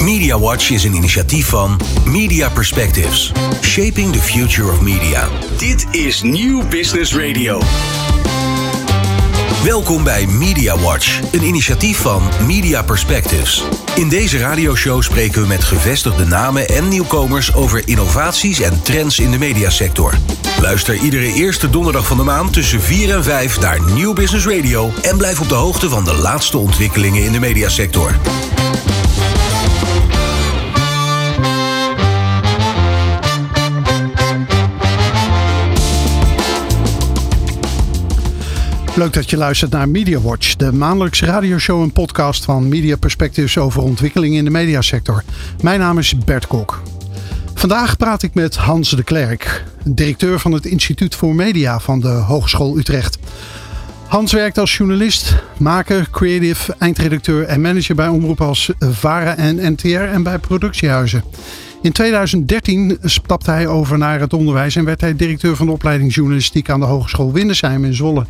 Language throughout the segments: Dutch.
Media Watch is een initiatief van Media Perspectives. Shaping the future of media. Dit is Nieuw Business Radio. Welkom bij Media Watch, een initiatief van Media Perspectives. In deze radioshow spreken we met gevestigde namen en nieuwkomers over innovaties en trends in de mediasector. Luister iedere eerste donderdag van de maand tussen 4 en 5 naar Nieuw Business Radio en blijf op de hoogte van de laatste ontwikkelingen in de mediasector. Leuk dat je luistert naar Media Watch, de maandelijkse radioshow en podcast van Media Perspectives over ontwikkelingen in de mediasector. Mijn naam is Bert Kok. Vandaag praat ik met Hans de Klerk, directeur van het Instituut voor Media van de Hogeschool Utrecht. Hans werkt als journalist, maker, creative, eindredacteur en manager bij omroepen als VARA en NTR en bij productiehuizen. In 2013 stapte hij over naar het onderwijs en werd hij directeur van de opleiding journalistiek aan de Hogeschool Windesheim in Zwolle.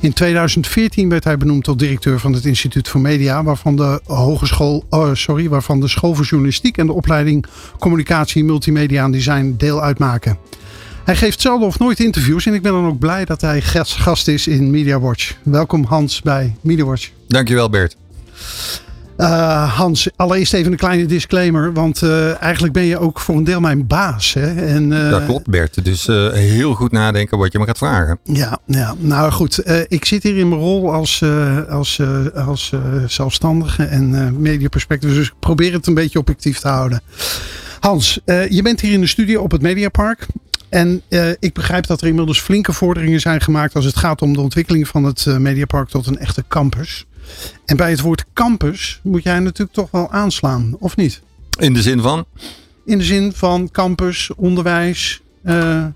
In 2014 werd hij benoemd tot directeur van het Instituut voor Media, waarvan de, hogeschool, oh, sorry, waarvan de School voor Journalistiek en de opleiding Communicatie, Multimedia en Design deel uitmaken. Hij geeft zelden of nooit interviews en ik ben dan ook blij dat hij gast is in Media Watch. Welkom Hans bij Media Watch. Dankjewel Bert. Uh, Hans, allereerst even een kleine disclaimer. Want uh, eigenlijk ben je ook voor een deel mijn baas. Hè? En, uh, dat klopt Bert. Dus heel goed nadenken wat je me gaat vragen. Ja, ja. nou goed. ik zit hier in mijn rol als, als, als zelfstandige en mediaperspectief. Dus ik probeer het een beetje objectief te houden. Hans, je bent hier in de studio op het Mediapark. En ik begrijp dat er inmiddels flinke vorderingen zijn gemaakt als het gaat om de ontwikkeling van het Mediapark tot een echte campus. En bij het woord campus moet jij natuurlijk toch wel aanslaan, of niet? In de zin van? In de zin van campus, onderwijs. Uh,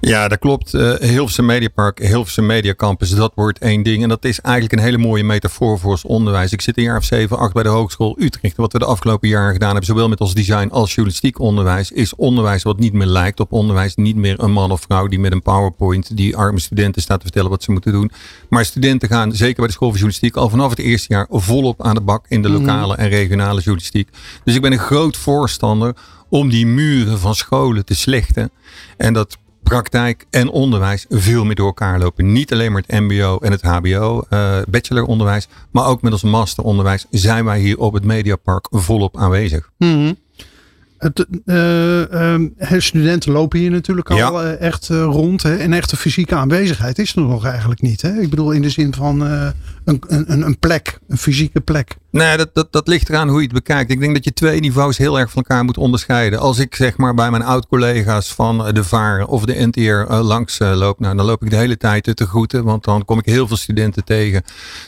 ja, dat klopt. Uh, Hilversum Mediapark, Hilversum Media Campus, dat wordt één ding. En dat is eigenlijk een hele mooie metafoor voor ons onderwijs. Ik zit een jaar of zeven, acht bij de Hogeschool Utrecht. Wat we de afgelopen jaren gedaan hebben, zowel met ons design als journalistiek onderwijs, is onderwijs wat niet meer lijkt op onderwijs. Niet meer een man of vrouw die met een PowerPoint die arme studenten staat te vertellen wat ze moeten doen. Maar studenten gaan, zeker bij de school van journalistiek, al vanaf het eerste jaar volop aan de bak in de mhm. lokale en regionale journalistiek. Dus ik ben een groot voorstander om die muren van scholen te slechten. En dat praktijk en onderwijs veel meer door elkaar lopen. Niet alleen maar het MBO en het HBO, uh, bacheloronderwijs, maar ook met ons masteronderwijs zijn wij hier op het Mediapark volop aanwezig. Mm het, uh, studenten lopen hier natuurlijk al eh, echt rond. Hè? En echte fysieke aanwezigheid is er nog eigenlijk niet. Hè? Ik bedoel in de zin van een, een, een plek, een fysieke plek. Nee, dat, dat, ligt eraan hoe je het bekijkt. Ik denk dat je twee niveaus heel erg van elkaar moet onderscheiden. Als ik zeg maar bij mijn oud-collega's van de VAR of de NTR langs loop, nou, dan loop ik de hele tijd te groeten. Want dan kom ik heel veel studenten tegen.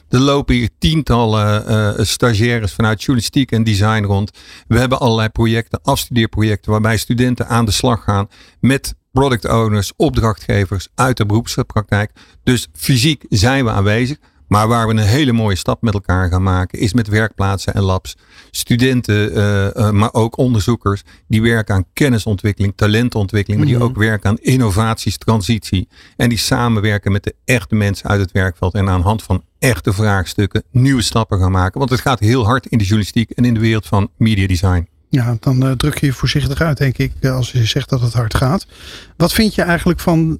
Er lopen hier tientallen stagiaires vanuit journalistiek en design rond. We hebben allerlei projecten af afstudeerprojecten waarbij studenten aan de slag gaan met product owners, opdrachtgevers uit de beroepspraktijk. Dus fysiek zijn we aanwezig. Maar waar we een hele mooie stap met elkaar gaan maken, is met werkplaatsen en labs. Studenten, uh, uh, maar ook onderzoekers, die werken aan kennisontwikkeling, talentontwikkeling, maar die mhm. ook werken aan innovaties, transitie. En die samenwerken met de echte mensen uit het werkveld en aan de hand van echte vraagstukken nieuwe stappen gaan maken. Want het gaat heel hard in de journalistiek en in de wereld van media design. Ja, dan uh, druk je je voorzichtig uit, denk ik, eh, als je zegt dat het hard gaat. Wat vind je eigenlijk van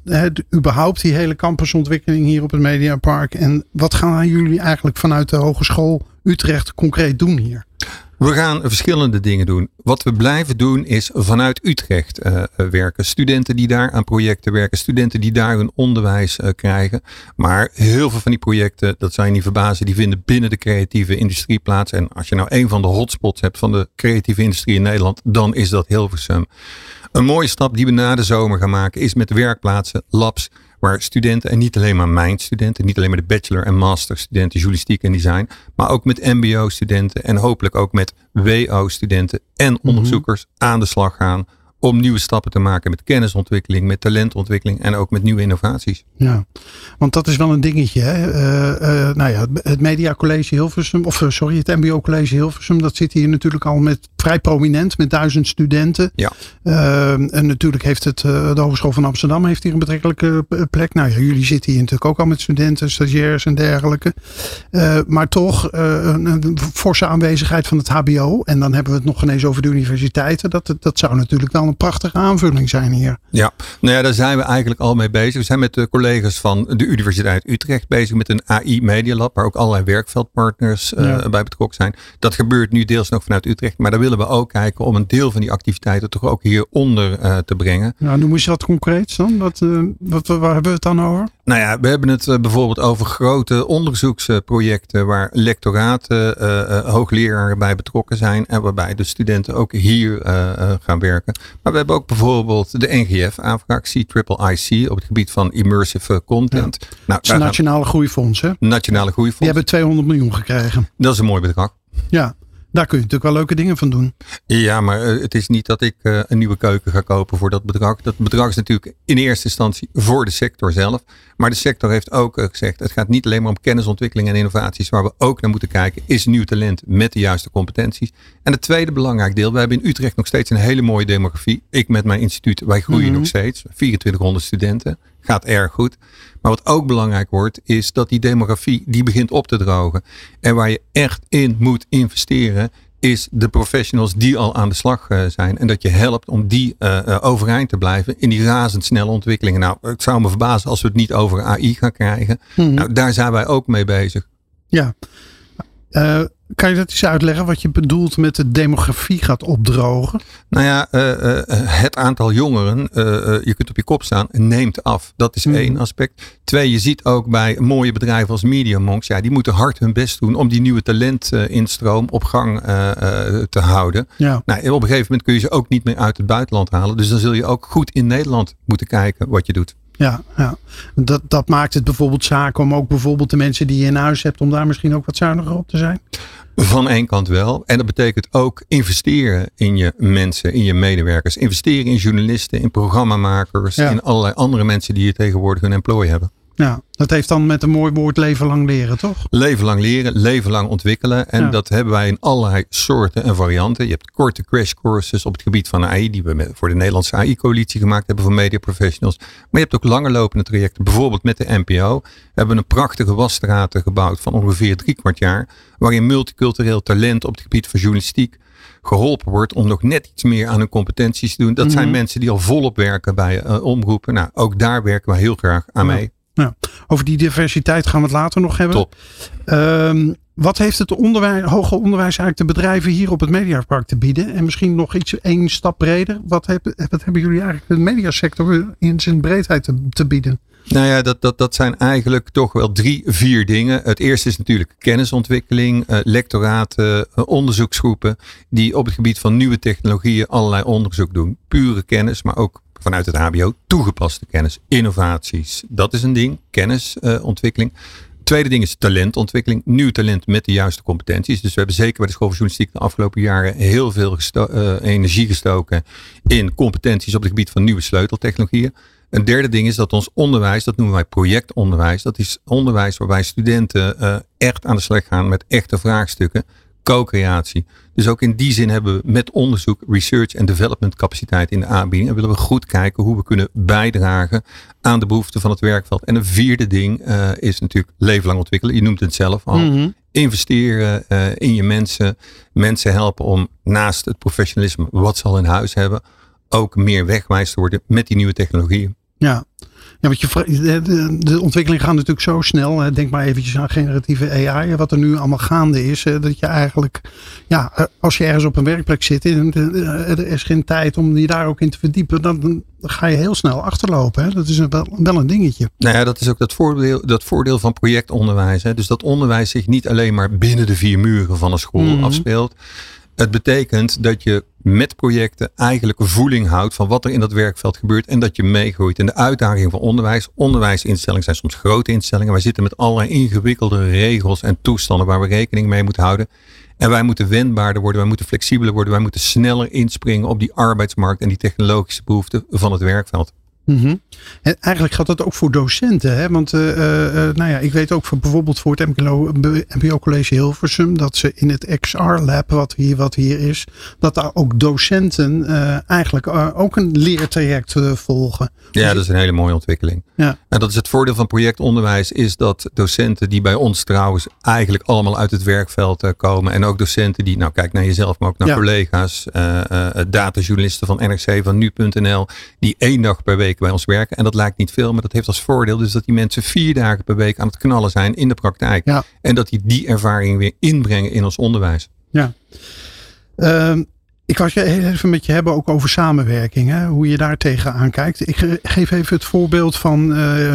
überhaupt die hele campusontwikkeling hier op het Mediapark? En wat gaan jullie eigenlijk vanuit de Hogeschool Utrecht concreet doen hier? We gaan verschillende dingen doen. Wat we blijven doen is vanuit Utrecht uh, werken. Studenten die daar aan projecten werken. Studenten die daar hun onderwijs uh, krijgen. Maar heel veel van die projecten, dat zijn niet verbazen, die vinden binnen de creatieve industrie plaats. En als je nou een van de hotspots hebt van de creatieve industrie in Nederland, dan is dat Hilversum. Een mooie stap die we na de zomer gaan maken is met werkplaatsen, labs Waar studenten, en niet alleen maar mijn studenten, niet alleen maar de bachelor- en masterstudenten journalistiek en design, maar ook met MBO-studenten en hopelijk ook met WO-studenten en mhm. onderzoekers aan de slag gaan om nieuwe stappen te maken met kennisontwikkeling, met talentontwikkeling en ook met nieuwe innovaties. Ja, want dat is wel een dingetje. Hè? Uh, nou ja, het Media College Hilversum, of eh, sorry, het MBO College Hilversum, dat zit hier natuurlijk al met vrij prominent met duizend studenten. Ja. Ehm, en natuurlijk heeft het, de Hogeschool van Amsterdam heeft hier een betrekkelijke plek. Nou ja, jullie zitten hier natuurlijk ook al met studenten, stagiairs en dergelijke. maar toch een, een, forse aanwezigheid van het HBO. En dan hebben we het nog ineens over de universiteiten. Dat, dat zou natuurlijk wel een prachtige aanvulling zijn hier. Ja, nou ja, daar zijn we eigenlijk al mee bezig. We zijn met de collega's van de Universiteit Utrecht bezig met een AI Media Lab, waar ook allerlei werkveldpartners bij betrokken zijn. Dat gebeurt nu deels nog vanuit Utrecht, maar daar willen we ook kijken om een deel van die activiteiten toch ook hieronder uh, te brengen. Nou, noem eens wat concreets dan. Wat, uh, wat, waar hebben we het dan over? Nou ja, we hebben het bijvoorbeeld over grote onderzoeksprojecten waar lectoraten, hoogleraren bij betrokken zijn en waarbij de studenten ook hier gaan werken. Maar we hebben ook bijvoorbeeld de NGF-aanvraag, C-Triple-IC, op het gebied van immersive content. Ja. Nou, het is een nationale groeifonds, hè? Nationale groeifonds. Die hebben 200 miljoen gekregen. Dat is een mooi bedrag. Ja, daar kun je natuurlijk wel leuke dingen van doen. Ja, maar eh, het is niet dat ik uh, een nieuwe keuken ga kopen voor dat bedrag. Dat bedrag is natuurlijk in eerste instantie voor de sector zelf. Maar de sector heeft ook uh, gezegd, het gaat niet alleen maar om kennisontwikkeling en innovaties. Waar we ook naar moeten kijken, is nieuw talent met de juiste competenties. En het tweede belangrijk deel, we hebben in Utrecht nog steeds een hele mooie demografie. Ik met mijn instituut, wij groeien mm -hmm. nog steeds. 2400 studenten, gaat erg goed. Maar wat ook belangrijk wordt, is dat die demografie, die begint op te drogen. En waar je echt in moet investeren, is de professionals die al aan de slag uh, zijn. En dat je helpt om die uh, uh, overeind te blijven in die razendsnelle ontwikkelingen. Nou, het zou me verbazen als we het niet over AI gaan krijgen. Hmm. Nou, daar zijn wij ook mee bezig. Ja. Kan je dat eens uitleggen wat je bedoelt met de demografie gaat opdrogen? Nou ja, uh, uh, het aantal jongeren, uh, je kunt op je kop staan, neemt af. Dat is mm. één aspect. Twee, je ziet ook bij mooie bedrijven als Media Monks, ja, die moeten hard hun best doen om die nieuwe talentinstroom op gang te houden. Ja. Nou, op een gegeven moment kun je ze ook niet meer uit het buitenland halen. Dus dan zul je ook goed in Nederland moeten kijken wat je doet. Ja, ja. Dat, dat maakt het bijvoorbeeld zaken om ook bijvoorbeeld de mensen die je in huis hebt, om daar misschien ook wat zuiniger op te zijn? Van één kant wel. En dat betekent ook investeren in je mensen, in je medewerkers. Investeren in journalisten, in programmamakers, ja. in allerlei andere mensen die je tegenwoordig een employ hebben. Ja, dat heeft dan met een mooi woord leven lang leren, toch? Leven lang leren, leven lang ontwikkelen. En ja. dat hebben wij in allerlei soorten en varianten. Je hebt korte crash courses op het gebied van AI, die we voor de Nederlandse AI-coalitie gemaakt hebben voor media professionals. Maar je hebt ook langer lopende trajecten, bijvoorbeeld met de NPO. We hebben een prachtige wasstraten gebouwd van ongeveer drie kwart jaar, waarin multicultureel talent op het gebied van journalistiek geholpen wordt om nog net iets meer aan hun competenties te doen. Dat zijn mensen die al volop werken bij uh, omroepen. Nou, ook daar werken we heel graag aan ja. mee. Ja, over die diversiteit gaan we het later nog hebben. Top. Um, wat heeft het onderwijs, hoger onderwijs eigenlijk de bedrijven hier op het Mediapark te bieden? En misschien nog iets één stap breder. Wat, heb, wat hebben jullie eigenlijk de mediasector in zijn breedheid te, te bieden? Nou ja, dat, dat, dat zijn eigenlijk toch wel drie, vier dingen. Het eerste is natuurlijk kennisontwikkeling, uh, lectoraten, uh, onderzoeksgroepen die op het gebied van nieuwe technologieën allerlei onderzoek doen. Pure kennis, maar ook vanuit het HBO toegepaste kennis, innovaties. Dat is een ding, kennisontwikkeling. Tweede ding is talentontwikkeling. Nieuw talent met de juiste competenties. Dus we hebben zeker bij de school van journalistiek de afgelopen jaren heel veel uh, energie gestoken in competenties op het gebied van nieuwe sleuteltechnologieën. Een derde ding is dat ons onderwijs, dat noemen wij projectonderwijs. Dat is onderwijs waarbij studenten uh, echt aan de slag gaan met echte vraagstukken co-creatie. Dus ook in die zin hebben we met onderzoek, research en development capaciteit in de aanbieding. En willen we goed kijken hoe we kunnen bijdragen aan de behoeften van het werkveld. En een vierde ding uh, is natuurlijk leven lang ontwikkelen. Je noemt het zelf al. Mm -hmm. Investeren uh, in je mensen. Mensen helpen om naast het professionalisme wat ze al in huis hebben. Ook meer wegwijs te worden met die nieuwe technologieën. Ja, ja, want je, de, de ontwikkeling gaat natuurlijk zo snel. Denk maar eventjes aan generatieve AI. Wat er nu allemaal gaande is. Dat je eigenlijk, ja, als je ergens op een werkplek zit. Er is geen tijd om je daar ook in te verdiepen. Dan, dan ga je heel snel achterlopen. Hè? Dat is wel, wel een dingetje. Nou ja, dat is ook dat voordeel, dat voordeel van projectonderwijs. Hè? Dus dat onderwijs zich niet alleen maar binnen de vier muren van een school mm -hmm. afspeelt. Het betekent dat je met projecten eigenlijk voeling houdt van wat er in dat werkveld gebeurt en dat je meegroeit. En de uitdaging van onderwijs, onderwijsinstellingen zijn soms grote instellingen. Wij zitten met allerlei ingewikkelde regels en toestanden waar we rekening mee moeten houden. En wij moeten wendbaarder worden, wij moeten flexibeler worden, wij moeten sneller inspringen op die arbeidsmarkt en die technologische behoeften van het werkveld. Mhm. En eigenlijk geldt dat ook voor docenten. Hè? Want uh, uh, nou ja, ik weet ook voor bijvoorbeeld voor het MBO, MBO College Hilversum. Dat ze in het XR-lab wat hier, wat hier is. Dat daar ook docenten uh, eigenlijk ook een leertraject volgen. Ja, dus dat is een hele mooie ontwikkeling. Ja. En dat is het voordeel van projectonderwijs. Is dat docenten die bij ons trouwens eigenlijk allemaal uit het werkveld komen. En ook docenten die, nou kijk naar jezelf, maar ook naar collega's. datajournalisten van NRC, van nu.nl. Die één dag per week bij ons werken. En dat lijkt niet veel, maar dat heeft als voordeel dus dat die mensen vier dagen per week aan het knallen zijn in de praktijk. Ja. En dat die die ervaring weer inbrengen in ons onderwijs. Ja. Um, ik was je even met je hebben ook over samenwerking, hè? hoe je daar tegenaan kijkt. Ik geef even het voorbeeld van uh,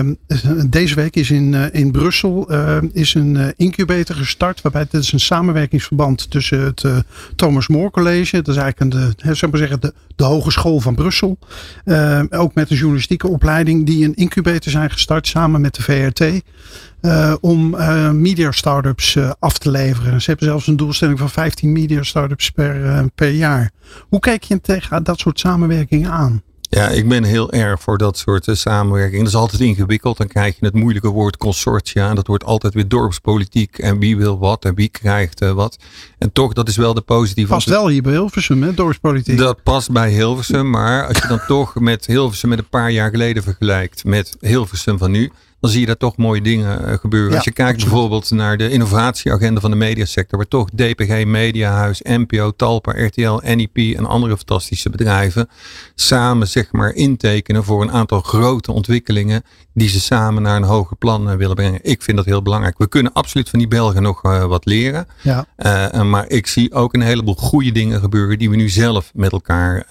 deze week is in, uh, in Brussel uh, is een incubator gestart. Waarbij het is een samenwerkingsverband tussen het Thomas More College. Dat is eigenlijk een, de, zeg maar zeggen, de, de Hogeschool van Brussel. ook met de journalistieke opleiding die een incubator zijn gestart samen met de VRT. Uh, om uh, media startups uh, af te leveren. Ze hebben zelfs een doelstelling van 15 media startups per, per jaar. Hoe kijk je tegen dat soort samenwerkingen aan? Ja, ik ben heel erg voor dat soort samenwerking. Dat is altijd ingewikkeld. Dan krijg je het moeilijke woord consortia. En dat wordt altijd weer dorpspolitiek. En wie wil wat en wie krijgt wat. En toch, dat is wel de positieve... Past wel hier bij Hilversum, hè, dorpspolitiek. Dat past bij Hilversum. Maar als je dan toch met Hilversum met een paar jaar geleden vergelijkt. Met Hilversum van nu dan zie je daar toch mooie dingen eh, gebeuren. Als je kijkt bijvoorbeeld naar de innovatieagenda van de mediasector, waar toch DPG, Mediahuis, NPO, Talpa, RTL, NIP en andere fantastische bedrijven samen zeg maar intekenen voor een aantal grote ontwikkelingen die ze samen naar een hoger plan eh, willen brengen. Ik vind dat heel belangrijk. We kunnen absoluut van die Belgen nog uh, wat leren. Ja. Uh, maar ik zie ook een heleboel goede dingen gebeuren die we nu zelf met elkaar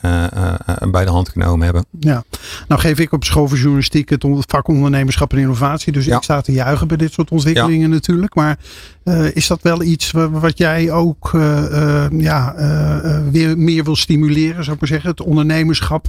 bij de hand genomen hebben. Ja, nou geef ik op school voor journalistiek het vak ondernemerschap en innovatie. Dus ik sta te juichen bij dit soort ontwikkelingen natuurlijk. Maar is dat wel iets wat jij ook ja, weer meer wil stimuleren, zou ik maar zeggen? Het ondernemerschap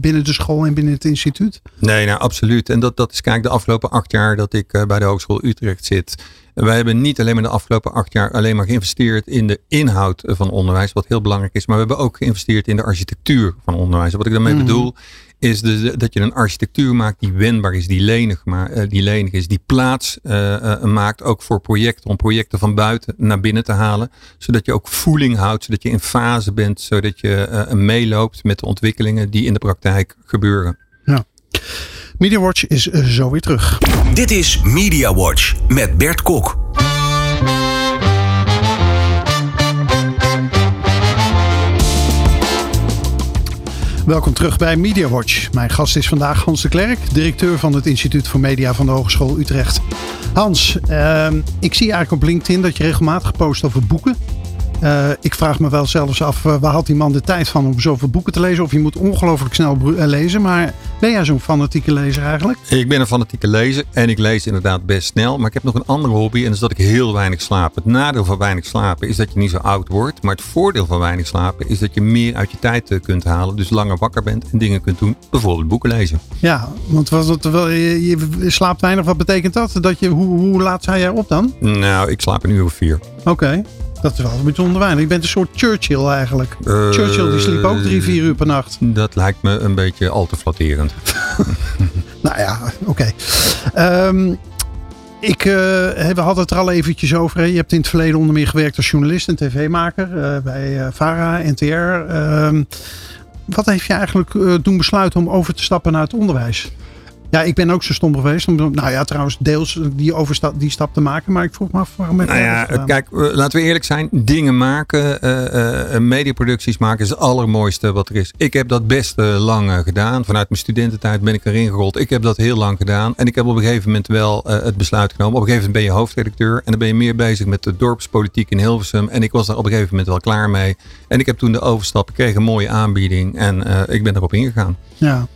binnen de school en binnen het instituut? Nee, nou absoluut. En dat, dat is kijk de afgelopen acht jaar dat ik eh, bij de Hogeschool Utrecht zit. Wij hebben niet alleen maar de afgelopen acht jaar alleen maar geïnvesteerd in de inhoud van onderwijs, wat heel belangrijk is. Maar we hebben ook geïnvesteerd in de architectuur van onderwijs. Wat ik daarmee mhm. bedoel, is de, dat je een architectuur maakt die wendbaar is, die lenig, maar, uh, die lenig is, die plaats uh, maakt ook voor projecten, om projecten van buiten naar binnen te halen. Zodat je ook voeling houdt, zodat je in fase bent, zodat je meeloopt met de ontwikkelingen die in de praktijk gebeuren. Ja. MediaWatch is eh, zo weer terug. Dit is MediaWatch met Bert Kok. Welkom terug bij MediaWatch. Mijn gast is vandaag Hans de Klerk, directeur van het Instituut voor Media van de Hogeschool Utrecht. Hans, uh, ik zie eigenlijk op LinkedIn dat je regelmatig post over boeken. Uh, ik vraag me wel zelfs af, uh, waar had die man de tijd van om zoveel boeken te lezen? Of je moet ongelooflijk snel uh, lezen. Maar ben jij zo'n fanatieke lezer eigenlijk? Ik ben een fanatieke lezer en ik lees inderdaad best snel. Maar ik heb nog een andere hobby en dat is dat ik heel weinig slaap. Het nadeel van weinig slapen is dat je niet zo oud wordt. Maar het voordeel van weinig slapen is dat je meer uit je tijd kunt halen. Dus langer wakker bent en dingen kunt doen. Bijvoorbeeld boeken lezen. Ja, want was het, je, je slaapt weinig. Wat betekent dat? dat je, hoe, hoe laat sta jij op dan? Nou, ik slaap een uur of vier. Oké. Dat is wel een bijzonder weinig. Je bent een soort Churchill eigenlijk. Uh, Churchill die sliep ook drie, vier uur per nacht. Dat lijkt me een beetje al te flatterend. nou ja, oké. Okay. Um, ik, uh, we hadden het er al eventjes over. Je hebt in het verleden onder meer gewerkt als journalist en tv-maker uh, bij VARA, NTR. Uh, wat heeft je eigenlijk doen besluiten om over te stappen naar het onderwijs? Ja, ik ben ook zo stom geweest. Om, nou ja, trouwens, deels die overstap, die stap te maken. Maar ik vroeg me af waarom nou ja, Kijk, laten we eerlijk zijn. Dingen maken, uh, uh, mediaproducties maken is het allermooiste wat er is. Ik heb dat best lang gedaan. Vanuit mijn studententijd ben ik erin gerold. Ik heb dat heel lang gedaan. En ik heb op een gegeven moment wel het besluit genomen. Op een gegeven moment ben je hoofdredacteur. En dan ben je meer bezig met de dorpspolitiek in Hilversum. En ik was daar op een gegeven moment wel klaar mee. En ik heb toen de overstap. Ik kreeg een mooie aanbieding. En ik ben erop ingegaan. Ja.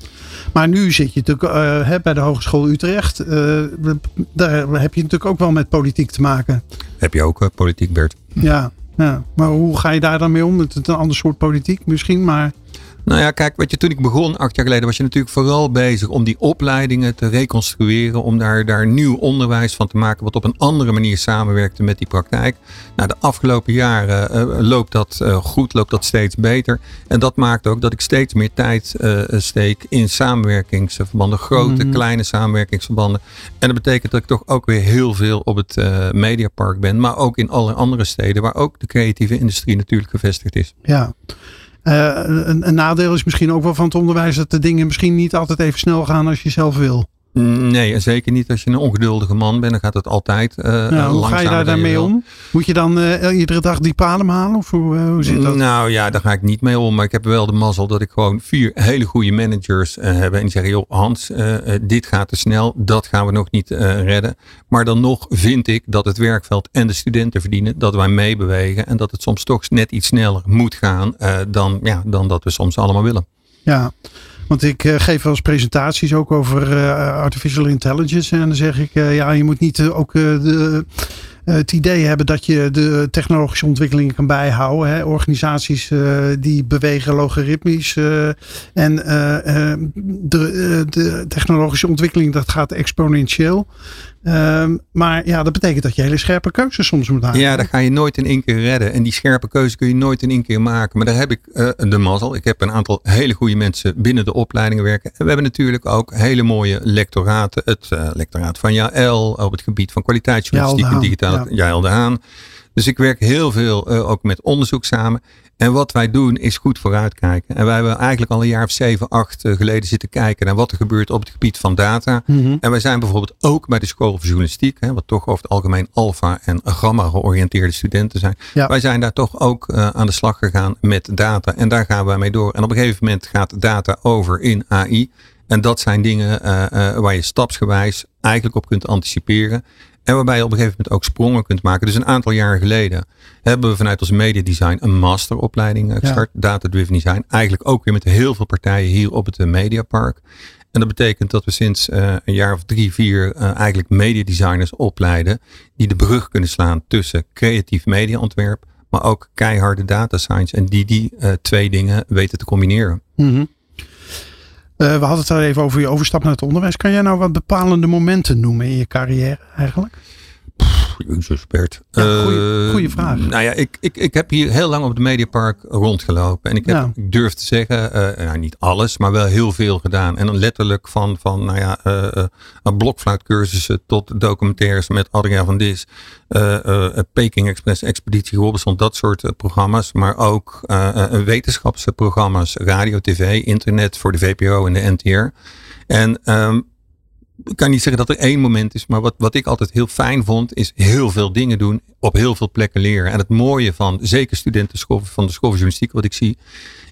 Maar nu zit je natuurlijk uh, bij de Hogeschool Utrecht. Uh, daar heb je natuurlijk ook wel met politiek te maken. Heb je ook uh, politiek, Bert? Ja, ja, maar hoe ga je daar dan mee om? Het is een ander soort politiek misschien, maar... Nou ja, kijk, wat je, toen ik begon, acht jaar geleden, was je natuurlijk vooral bezig om die opleidingen te reconstrueren. Om daar, daar nieuw onderwijs van te maken, wat op een andere manier samenwerkte met die praktijk. Nou, de afgelopen jaren uh, loopt dat uh, goed, loopt dat steeds beter. En dat maakt ook dat ik steeds meer tijd uh, steek in samenwerkingsverbanden, grote, mm. kleine samenwerkingsverbanden. En dat betekent dat ik toch ook weer heel veel op het Mediapark ben, maar ook in alle andere steden waar ook de creatieve industrie natuurlijk gevestigd is. Ja. Uh, een, een, nadeel is misschien ook wel van het onderwijs dat de dingen misschien niet altijd even snel gaan als je zelf wil. Nee, zeker niet als je een ongeduldige man bent. Dan gaat het altijd uh, nou, Hoe ga je daar dan mee om? Moet je dan uh, iedere dag die paden halen? Of hoe, uh, hoe zit dat? Nou ja, daar ga ik niet mee om. Maar ik heb wel de mazzel dat ik gewoon vier hele goede managers heb. En die zeggen, joh Hans, dit gaat te snel. Dat gaan we nog niet redden. Maar dan nog vind ik dat het werkveld en de studenten verdienen. Dat wij meebewegen. En dat het soms toch net iets sneller moet gaan dan, ja, dan dat we soms allemaal willen. Ja, want ik uh, geef wel eens presentaties ook over uh, artificial intelligence. En dan zeg ik, uh, ja, je moet niet ook de, het idee hebben dat je de technologische ontwikkelingen kan bijhouden. Hè. Organisaties die bewegen logaritmisch. en de, de technologische ontwikkeling dat gaat exponentieel. Um, maar ja, dat betekent dat je hele scherpe keuzes soms moet maken. Ja, dat ga je nooit in één keer redden. En die scherpe keuze kun je nooit in één keer maken. Maar daar heb ik uh, de mazzel. Ik heb een aantal hele goede mensen binnen de opleidingen werken. En we hebben natuurlijk ook hele mooie lectoraten. Het uh, lectoraat van Jaël op het gebied van kwaliteitsjournalistiek en digitaal. Ja. Jaël de Haan. Dus ik werk heel veel uh, ook met onderzoek samen. En wat wij doen is goed vooruitkijken. En wij hebben eigenlijk al een jaar of zeven, acht eh, geleden zitten kijken naar wat er gebeurt op het gebied van data. Mm-hmm. En wij zijn bijvoorbeeld ook bij de School of Journalistiek, hè, wat toch over het algemeen alfa en gamma georiënteerde studenten zijn. Ja. Wij zijn daar toch ook uh, aan de slag gegaan met data. En daar gaan wij mee door. En op een gegeven moment gaat data over in AI. En dat zijn dingen uh, waar je stapsgewijs eigenlijk op kunt anticiperen. En waarbij je op een gegeven moment ook sprongen kunt maken. Dus een aantal jaren geleden hebben we vanuit ons mediadesign een masteropleiding eh, gestart. Ja. Data-driven design. Eigenlijk ook weer met heel veel partijen hier op het eh, Mediapark. En dat betekent dat we sinds uh, een jaar of drie, vier uh, eigenlijk mediadesigners opleiden. Die de brug kunnen slaan tussen creatief mediaontwerp. Maar ook keiharde data science. En die die uh, twee dingen weten te combineren. Mm -hmm. We hadden het al even over je overstap naar het onderwijs. Kan jij nou wat bepalende momenten noemen in je carrière eigenlijk? Jezus Bert. Ja, goeie, vraag. Nou ja, ik, ik, ik heb hier heel lang op het Mediapark rondgelopen. En ik, heb, ik durf te zeggen, uh, nou, niet alles, maar wel heel veel gedaan. En dan letterlijk van, van nou ja, uh, blokfluitcursussen tot documentaires met Adriaan van Dis. Peking Express, Expeditie Robinson, dat soort programma's. Maar ook wetenschapsprogramma's, radio, tv, internet voor de VPRO en de NTR. En um, ik kan niet zeggen dat er één moment is, maar wat, wat ik altijd heel fijn vond, is heel veel dingen doen, op heel veel plekken leren. En het mooie van, zeker studenten van de school van wat ik zie,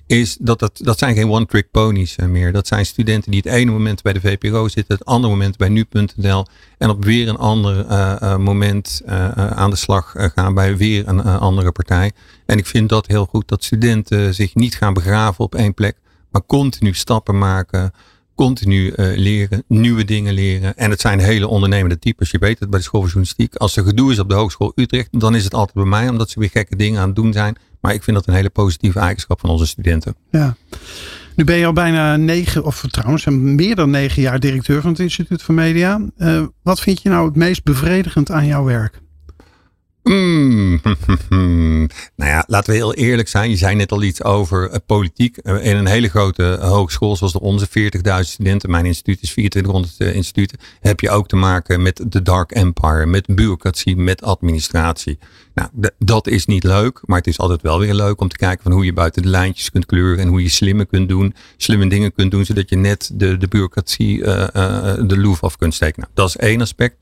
is dat dat, dat zijn geen one-trick ponies meer. Dat zijn studenten die het ene moment bij de VPRO zitten, het andere moment bij nu.nl en op weer een ander uh, uh, moment aan de slag gaan bij weer een andere partij. En ik vind dat heel goed, dat studenten zich niet gaan begraven op één plek, maar continu stappen maken continu uh, leren, nieuwe dingen leren. En het zijn hele ondernemende types. Je weet het bij de school van journalistiek. Als er gedoe is op de Hogeschool Utrecht, dan is het altijd bij mij, omdat ze weer gekke dingen aan het doen zijn. Maar ik vind dat een hele positieve eigenschap van onze studenten. Ja. Nu ben je al bijna negen, of trouwens meer dan negen jaar directeur van het Instituut voor Media. Uh, wat vind je nou het meest bevredigend aan jouw werk? Mm. nou ja, laten we heel eerlijk zijn. Je zei net al iets over uh, politiek. Uh, in een hele grote uh, hogeschool zoals de onze, 40.000 studenten. Mijn instituut is 2400 instituten. Heb je ook te maken met de dark empire, met bureaucratie, met administratie. Nou, dat is niet leuk, maar het is altijd wel weer leuk om te kijken van hoe je buiten de lijntjes kunt kleuren en hoe je slimme kunt doen, slimme dingen kunt doen, zodat je net de, de bureaucratie de loef af kunt steken. Nou, dat is één aspect.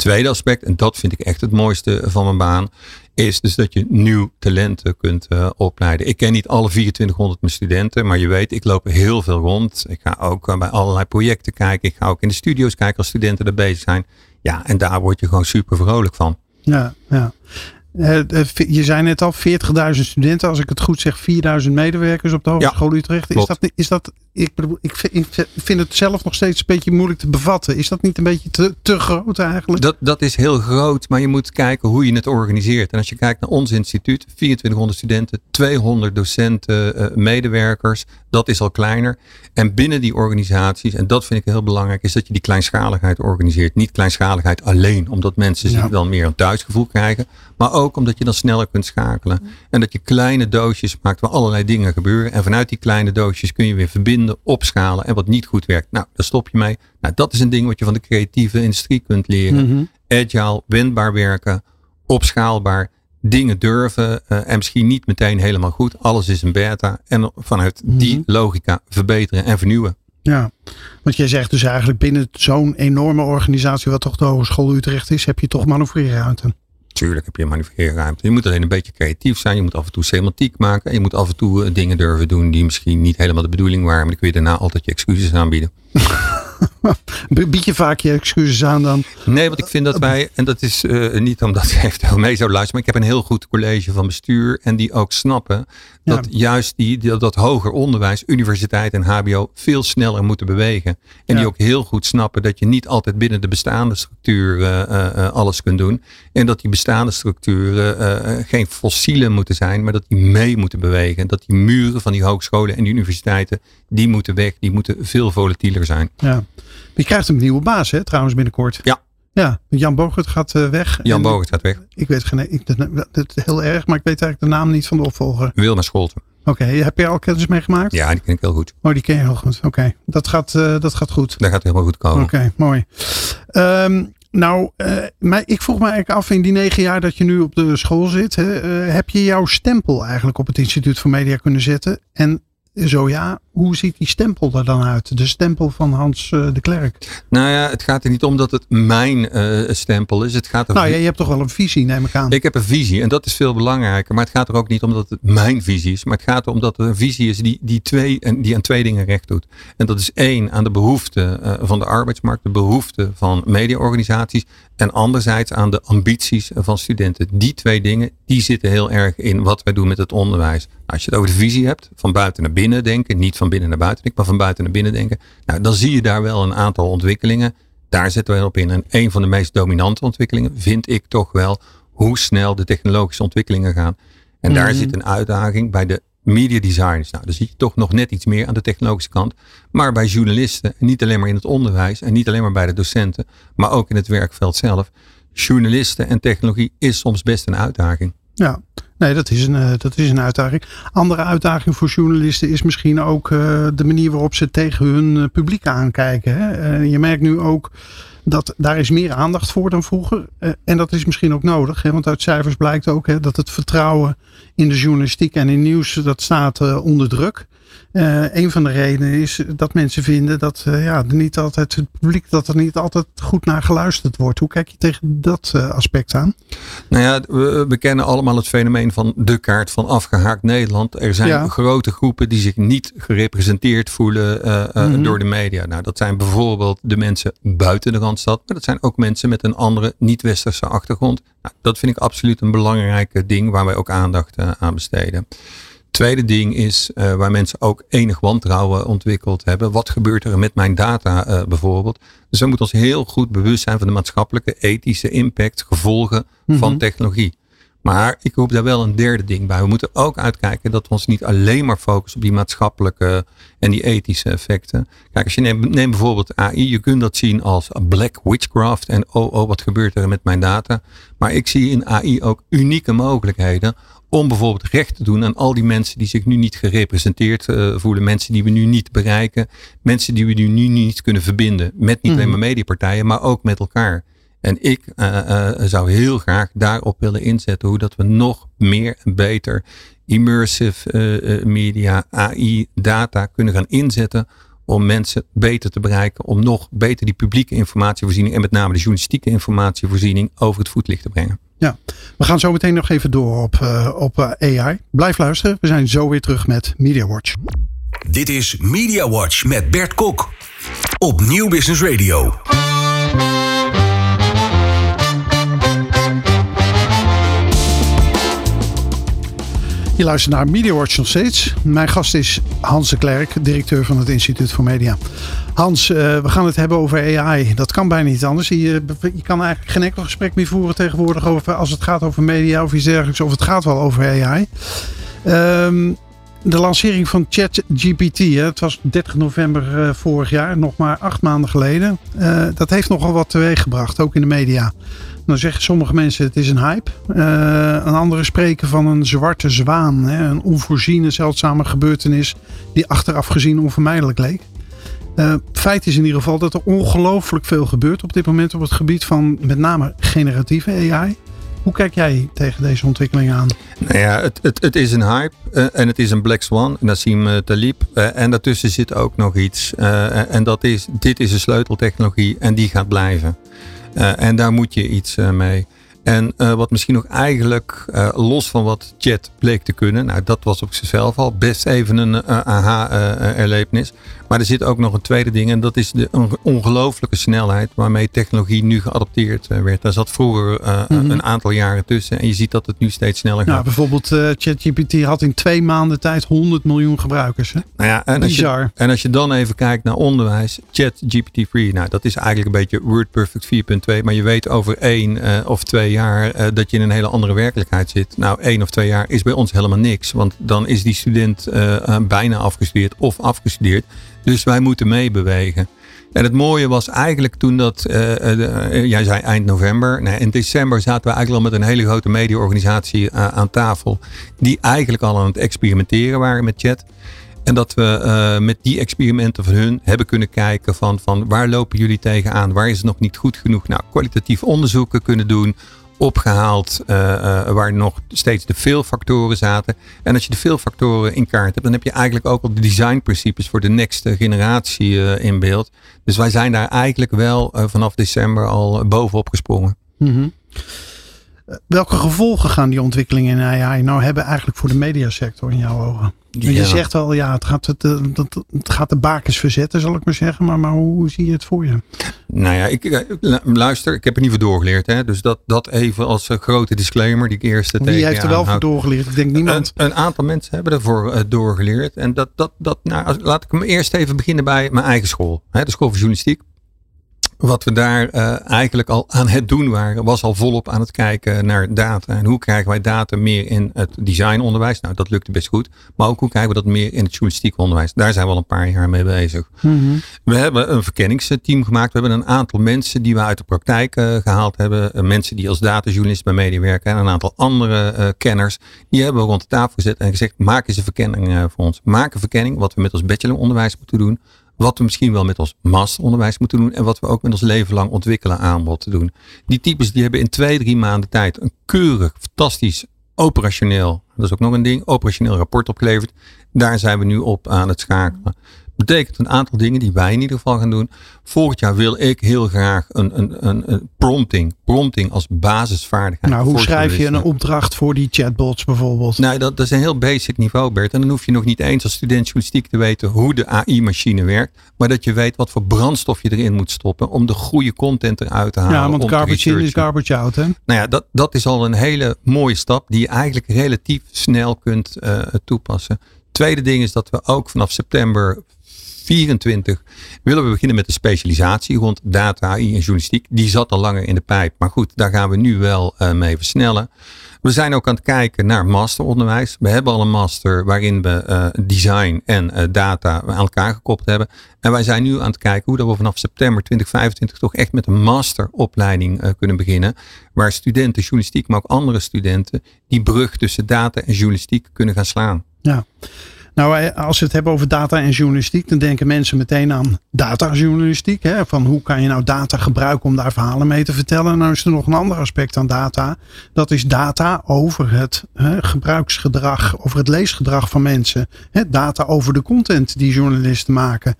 Tweede aspect, en dat vind ik echt het mooiste van mijn baan, is dus dat je nieuw talenten kunt uh, opleiden. Ik ken niet alle 2400 mijn studenten, maar je weet, ik loop heel veel rond. Ik ga ook uh, bij allerlei projecten kijken. Ik ga ook in de studio's kijken als studenten er bezig zijn. Ja, en daar word je gewoon super vrolijk van. Ja, ja. Je zei net al, 40.000 studenten. Als ik het goed zeg, 4.000 medewerkers op de Hogeschool Utrecht. Is dat, is dat, ik, bedoel, ik, vind, het zelf nog steeds een beetje moeilijk te bevatten. Is dat niet een beetje te, te groot eigenlijk? Dat, dat is heel groot, maar je moet kijken hoe je het organiseert. En als je kijkt naar ons instituut, 2400 studenten, 200 docenten, medewerkers. Dat is al kleiner. En binnen die organisaties, en dat vind ik heel belangrijk, is dat je die kleinschaligheid organiseert. Niet kleinschaligheid alleen, omdat mensen zich dan meer een thuisgevoel krijgen. Maar ook omdat je dan sneller kunt schakelen. En dat je kleine doosjes maakt waar allerlei dingen gebeuren. En vanuit die kleine doosjes kun je weer verbinden, opschalen. En wat niet goed werkt, nou, daar stop je mee. Nou, dat is een ding wat je van de creatieve industrie kunt leren. Mhm. Agile, wendbaar werken, opschaalbaar dingen durven uh, en misschien niet meteen helemaal goed. Alles is een beta. En vanuit die mhm. logica verbeteren en vernieuwen. Ja, want jij zegt dus eigenlijk binnen zo'n enorme organisatie, wat toch de Hogeschool Utrecht is, heb je toch manoeuvreerruimte. Tuurlijk heb je manoeuvreerruimte. Je moet alleen een beetje creatief zijn. Je moet af en toe semantiek maken. Je moet af en toe eh, dingen durven doen die misschien niet helemaal de bedoeling waren. Maar dan kun je daarna altijd je excuses aanbieden. Bied je vaak je excuses aan dan? Nee, want ik vind dat wij, en dat is uh, niet omdat hij heeft mee zou luisteren, maar ik heb een heel goed college van bestuur en die ook snappen dat juist die, dat hoger onderwijs, universiteit en HBO veel sneller moeten bewegen. En die ook heel goed snappen dat je niet altijd binnen de bestaande structuur uh, uh, alles kunt doen. En dat die bestaande structuren geen fossielen moeten zijn, maar dat die mee moeten bewegen. Dat die muren van die hogescholen en die universiteiten, die moeten weg, die moeten veel volatieler zijn. Ja. Je krijgt een nieuwe baas, hè, trouwens, binnenkort. Ja. Ja, Jan Bogert gaat uh, weg. Jan Bogert gaat weg. Ik weet geen, ik, dat, heel erg, maar ik weet eigenlijk de naam niet van de opvolger. Wilma Scholten. Oké, heb je al kennis meegemaakt? Ja, die ken ik heel goed. Oh, die ken je heel goed. Oké, dat, gaat, uh, dat gaat goed. Dat gaat helemaal goed komen. Oké, mooi. Um, nou, uh, maar ik vroeg me eigenlijk af in die negen jaar dat je nu op de school zit. Hè, heb je jouw stempel eigenlijk op het Instituut voor Media kunnen zetten? En zo ja, hoe ziet die stempel er dan uit? De stempel van Hans uh, de Klerk. Nou ja, het gaat er niet om dat het mijn uh, stempel is. Het gaat er nou ja, je hebt toch wel een visie, neem ik aan. Ik heb een visie en dat is veel belangrijker. Maar het gaat er ook niet om dat het mijn visie is. Maar het gaat erom dat er een visie is die, die, twee, die aan twee dingen recht doet. En dat is één, aan de behoeften uh, van de arbeidsmarkt. De behoeften van mediaorganisaties. En anderzijds aan de ambities van studenten. Die twee dingen, die zitten heel erg in wat wij doen met het onderwijs. Nou, als je het over de visie hebt, van buiten naar binnen denken. Niet van binnen naar buiten maar van buiten naar binnen denken. Nou, dan zie je daar wel een aantal ontwikkelingen. Daar zetten we op in. En een van de meest dominante ontwikkelingen vind ik toch wel hoe snel de technologische ontwikkelingen gaan. En daar mhm. zit een uitdaging bij de media designers. Nou, dan zie je toch nog net iets meer aan de technologische kant. Maar bij journalisten, niet alleen maar in het onderwijs en niet alleen maar bij de docenten, maar ook in het werkveld zelf. Journalisten en technologie is soms best een uitdaging. Ja, nee, dat is een, eh, dat is een uitdaging. Andere uitdaging voor journalisten is misschien ook uh, de manier waarop ze tegen hun uh, publiek aankijken. Hè? je merkt nu ook dat daar is meer aandacht voor dan vroeger. en dat is misschien ook nodig, hè? want uit cijfers blijkt ook hè, dat het vertrouwen in de journalistiek en in nieuws, dat staat onder druk. Uh, een van de redenen is dat mensen vinden dat uh, ja, niet altijd het publiek dat er niet altijd goed naar geluisterd wordt. Hoe kijk je tegen dat uh, aspect aan? Nou ja, we, we, kennen allemaal het fenomeen van de kaart van afgehaakt Nederland. Er zijn grote groepen die zich niet gerepresenteerd voelen mm door de media. Nou, dat zijn bijvoorbeeld de mensen buiten de Randstad, maar dat zijn ook mensen met een andere niet-westerse achtergrond. Nou, dat vind ik absoluut een belangrijk ding waar wij ook aandacht aan besteden. Tweede ding is uh, waar mensen ook enig wantrouwen ontwikkeld hebben. Wat gebeurt er met mijn data uh, bijvoorbeeld? Dus we moeten ons heel goed bewust zijn van de maatschappelijke, ethische impact, gevolgen van mhm. technologie. Maar ik roep daar wel een derde ding bij. We moeten ook uitkijken dat we ons niet alleen maar focussen op die maatschappelijke en die ethische effecten. Kijk, als je neemt, neem bijvoorbeeld AI, je kunt dat zien als black witchcraft en oh oh, wat gebeurt er met mijn data. Maar ik zie in AI ook unieke mogelijkheden om bijvoorbeeld recht te doen aan al die mensen die zich nu niet gerepresenteerd uh, voelen. Mensen die we nu niet bereiken. Mensen die we nu niet kunnen verbinden. Met niet alleen mhm. maar mediapartijen, maar ook met elkaar. En ik uh, uh, zou heel graag daarop willen inzetten hoe dat we nog meer en beter immersive media, AI, data kunnen gaan inzetten om mensen beter te bereiken, om nog beter die publieke informatievoorziening en met name de journalistieke informatievoorziening over het voetlicht te brengen. Ja, we gaan zo meteen nog even door op, uh, op uh, AI. Blijf luisteren, we zijn zo weer terug met Media Watch. Dit is Media Watch met Bert Kok op Nieuw Business Radio. Je luistert naar Media Watch nog steeds. Mijn gast is Hans de Klerk, directeur van het Instituut voor Media. Hans, uh, we gaan het hebben over AI. Dat kan bijna niet anders. Je, je, kan eigenlijk geen enkel gesprek meer voeren tegenwoordig over als het gaat over media of iets dergelijks. Of het gaat wel over AI. Um, de lancering van ChatGPT, het was 30 november uh, vorig jaar, nog maar acht maanden geleden. Uh, dat heeft nogal wat teweeg gebracht, ook in de media. Dan zeggen sommige mensen het is een hype. Uh, een andere spreken van een zwarte zwaan. Hè, een onvoorziene, zeldzame gebeurtenis die achteraf gezien onvermijdelijk leek. Uh, feit is in ieder geval dat er ongelooflijk veel gebeurt op dit moment op het gebied van met name generatieve AI. Hoe kijk jij tegen deze ontwikkeling aan? Nou ja, het, het, het is een hype uh, en het is een Black Swan, Nassim uh, Talib. Uh, en daartussen zit ook nog iets. en dat is, dit is een sleuteltechnologie en die gaat blijven. En daar moet je iets mee. En uh, wat misschien nog eigenlijk uh, los van wat chat bleek te kunnen. Nou, dat was op zichzelf al best even een uh, aha-erlevenis. Maar er zit ook nog een tweede ding. En dat is de ongelooflijke snelheid waarmee technologie nu geadopteerd werd. Daar zat vroeger mm-hmm. een aantal jaren tussen. En je ziet dat het nu steeds sneller gaat. Nou, bijvoorbeeld ChatGPT had in twee maanden tijd 100 miljoen gebruikers. Hè? Nou ja, en, als je, en als je dan even kijkt naar onderwijs. ChatGPT 3. Nou, dat is eigenlijk een beetje WordPerfect 4.2. Maar je weet over één of twee jaar uh, dat je in een hele andere werkelijkheid zit. Nou, één of twee jaar is bij ons helemaal niks. Want dan is die student uh, bijna afgestudeerd of afgestudeerd. Dus wij moeten meebewegen. En het mooie was eigenlijk toen dat, jij zei eind november. Nee, in december zaten we eigenlijk al met een hele grote mediaorganisatie aan tafel. Die eigenlijk al aan het experimenteren waren met chat. En dat we met die experimenten van hun hebben kunnen kijken van, van waar lopen jullie tegenaan? Waar is het nog niet goed genoeg? Nou, kwalitatief onderzoeken kunnen doen opgehaald uh, uh, waar nog steeds de veel factoren zaten. En als je de veel factoren in kaart hebt, dan heb je eigenlijk ook al de designprincipes voor de next generatie uh, in beeld. Dus wij zijn daar eigenlijk wel vanaf december al bovenop gesprongen. -hmm. Welke gevolgen gaan die ontwikkelingen in AI nou hebben eigenlijk voor de mediasector in jouw ogen? Ja. Je zegt al, ja, het gaat, het, het, het gaat de bakens verzetten, zal ik maar zeggen. Maar, maar hoe, zie je het voor je? Nou ja, ik, eh, luister, ik heb er niet voor doorgeleerd. Hè? Dus dat, dat even als grote disclaimer die ik eerst tegen Wie heeft er wel voor doorgeleerd? Ik denk niemand. Een, een aantal mensen hebben ervoor uh, doorgeleerd. En dat, dat, dat, nou, laat ik me eerst even beginnen bij mijn eigen school. Hè? De school voor journalistiek. Wat we daar uh, eigenlijk al aan het doen waren, was al volop aan het kijken naar data. En hoe krijgen wij data meer in het designonderwijs? Nou, dat lukte best goed. Maar ook hoe krijgen we dat meer in het journalistiek onderwijs? Daar zijn we al een paar jaar mee bezig. Mm-hmm. We hebben een verkenningsteam gemaakt. We hebben een aantal mensen die we uit de praktijk uh, gehaald hebben. Uh, mensen die als datajournalist bij media werken. En een aantal andere kenners. Die hebben we rond de tafel gezet en gezegd, maak eens een verkenning voor ons. Maak een verkenning, wat we met ons bacheloronderwijs moeten doen wat we misschien wel met ons masteronderwijs moeten doen. En wat we ook met ons leven lang ontwikkelen aanbod te doen. Die types die hebben in twee, drie maanden tijd een keurig, fantastisch, operationeel. Dat is ook nog een ding. Operationeel rapport opgeleverd. Daar zijn we nu op aan het schakelen betekent een aantal dingen die wij in ieder geval gaan doen. Volgend jaar wil ik heel graag een, een, een, een prompting, prompting als basisvaardigheid. Nou, hoe schrijf je een opdracht voor die chatbots bijvoorbeeld? Nou, dat, dat is een heel basic niveau, Bert. En dan hoef je nog niet eens als student journalistiek te weten hoe de AI-machine werkt. Maar dat je weet wat voor brandstof je erin moet stoppen om de goede content eruit te halen. Ja, want garbage in is garbage out, hè? Nou ja, dat, dat is al een hele mooie stap die je eigenlijk relatief snel kunt uh, toepassen. Tweede ding is dat we ook vanaf september 2024 willen we beginnen met de specialisatie rond data, AI en journalistiek. Die zat al langer in de pijp. Maar goed, daar gaan we nu wel uh, mee versnellen. We zijn ook aan het kijken naar masteronderwijs. We hebben al een master waarin we uh, design en uh, data aan elkaar gekoppeld hebben. En wij zijn nu aan het kijken hoe dat we vanaf september 2025 toch echt met een masteropleiding uh, kunnen beginnen. Waar studenten journalistiek, maar ook andere studenten die brug tussen data en journalistiek kunnen gaan slaan. Ja. Nou, als we het hebben over data en journalistiek, dan denken mensen meteen aan datajournalistiek. Hè? Van hoe kan je nou data gebruiken om daar verhalen mee te vertellen? Nou is er nog een ander aspect aan data. Dat is data over het hè, gebruiksgedrag, over het leesgedrag van mensen. Hè? Data over de content die journalisten maken.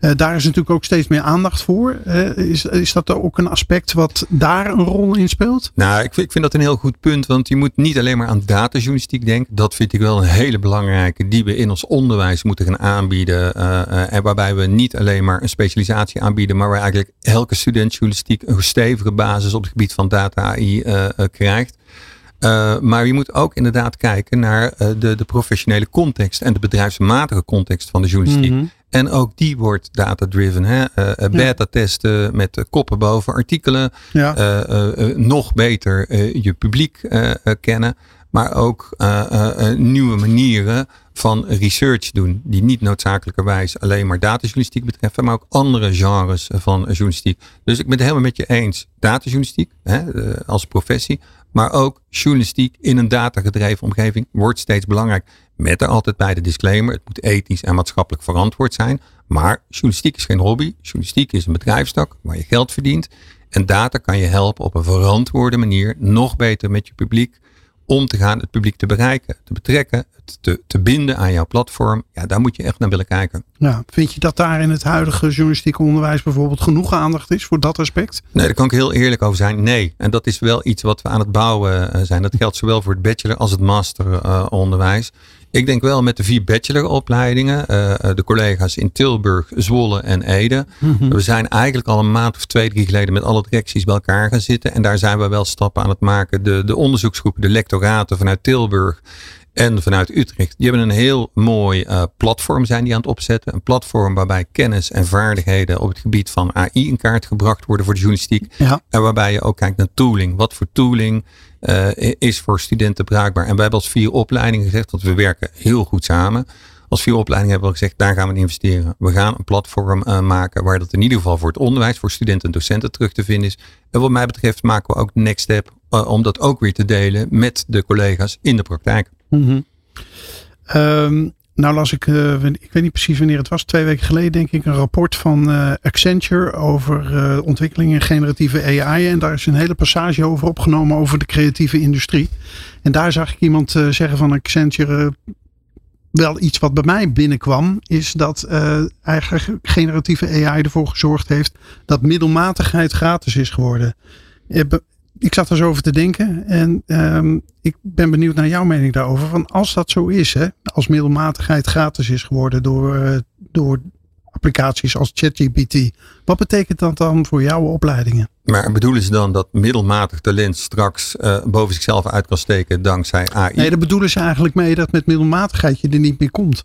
Uh, daar is natuurlijk ook steeds meer aandacht voor. Uh, is, is dat ook een aspect wat daar een rol in speelt? Nou, ik vind, ik vind dat een heel goed punt. Want je moet niet alleen maar aan datajournalistiek denken. Dat vind ik wel een hele belangrijke die we in ons onderwijs moeten gaan aanbieden. Uh, en waarbij we niet alleen maar een specialisatie aanbieden. Maar waar eigenlijk elke student journalistiek een stevige basis op het gebied van data AI krijgt. maar je moet ook inderdaad kijken naar de, de professionele context en de bedrijfsmatige context van de journalistiek. Mhm. En ook die wordt data-driven. Uh, Beta-testen met koppen boven artikelen. Ja. nog beter je publiek kennen. Maar ook nieuwe manieren van research doen. Die niet noodzakelijkerwijs alleen maar datajournalistiek betreffen. Maar ook andere genres van journalistiek. Dus ik ben het helemaal met je eens. Datajournalistiek hè, als professie. Maar ook journalistiek in een datagedreven omgeving wordt steeds belangrijk. Met er altijd bij de disclaimer, het moet ethisch en maatschappelijk verantwoord zijn. Maar journalistiek is geen hobby. Journalistiek is een bedrijfstak waar je geld verdient. En data kan je helpen op een verantwoorde manier nog beter met je publiek om te gaan, het publiek te bereiken, te betrekken, te, te binden aan jouw platform. Ja, daar moet je echt naar willen kijken. Ja, vind je dat daar in het huidige journalistieke onderwijs bijvoorbeeld genoeg aandacht is voor dat aspect? Nee, daar kan ik heel eerlijk over zijn. Nee. En dat is wel iets wat we aan het bouwen eh, zijn. Dat geldt zowel voor het bachelor als het masteronderwijs. Ik denk wel met de vier bacheloropleidingen, uh, de collega's in Tilburg, Zwolle en Ede. Mhm. We zijn eigenlijk al een maand of twee, drie geleden met alle directies bij elkaar gaan zitten. En daar zijn we wel stappen aan het maken. De, de onderzoeksgroepen, de lectoraten vanuit Tilburg en vanuit Utrecht. Die hebben een heel mooi uh, platform zijn die aan het opzetten. Een platform waarbij kennis en vaardigheden op het gebied van AI in kaart gebracht worden voor de journalistiek. Ja. En waarbij je ook kijkt naar tooling. Wat voor tooling uh, is voor studenten bruikbaar? En wij hebben als vier opleidingen gezegd dat we werken heel goed samen. Als vier opleidingen hebben we gezegd, daar gaan we in investeren. We gaan een platform uh, maken waar dat in ieder geval voor het onderwijs, voor studenten en docenten terug te vinden is. En wat mij betreft maken we ook de next step om dat ook weer te delen met de collega's in de praktijk. Mm nou las ik, uh, ik weet niet precies wanneer het was, twee weken geleden denk ik, een rapport van uh, Accenture over uh, ontwikkeling in generatieve AI. En daar is een hele passage over opgenomen over de creatieve industrie. En daar zag ik iemand zeggen van Accenture, wel iets wat bij mij binnenkwam, is dat eigenlijk generatieve AI ervoor gezorgd heeft dat middelmatigheid gratis is geworden ik zat er zo over te denken en um, ik ben benieuwd naar jouw mening daarover. Van als dat zo is, hè, als middelmatigheid gratis is geworden door, uh, door applicaties als ChatGPT. Wat betekent dat dan voor jouw opleidingen? Maar bedoelen ze dan dat middelmatig talent straks uh, boven zichzelf uit kan steken dankzij AI? Nee, daar bedoelen ze eigenlijk mee dat met middelmatigheid je er niet meer komt.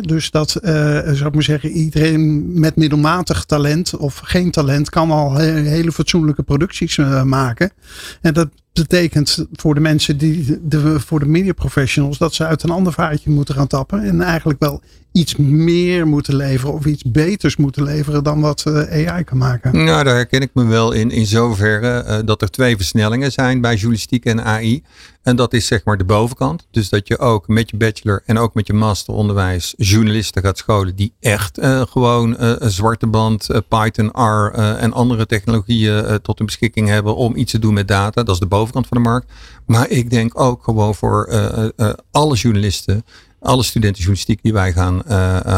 dus dat, uh, zou ik maar zeggen, iedereen met middelmatig talent of geen talent kan al hele fatsoenlijke producties uh, maken. En dat betekent voor de mensen die, de, voor de media professionals, dat ze uit een ander vaartje moeten gaan tappen. En eigenlijk wel iets meer moeten leveren of iets beters moeten leveren dan wat eh, AI kan maken. Nou, daar herken ik me wel in, in zoverre uh, dat er twee versnellingen zijn bij journalistiek en AI. En dat is zeg maar de bovenkant. Dus dat je ook met je bachelor en ook met je masteronderwijs journalisten gaat scholen die echt uh, gewoon uh, een zwarte band, Python, R en andere technologieën tot hun beschikking hebben om iets te doen met data. Dat is de bovenkant van de markt. Maar ik denk ook gewoon voor alle journalisten, alle studenten journalistiek die wij gaan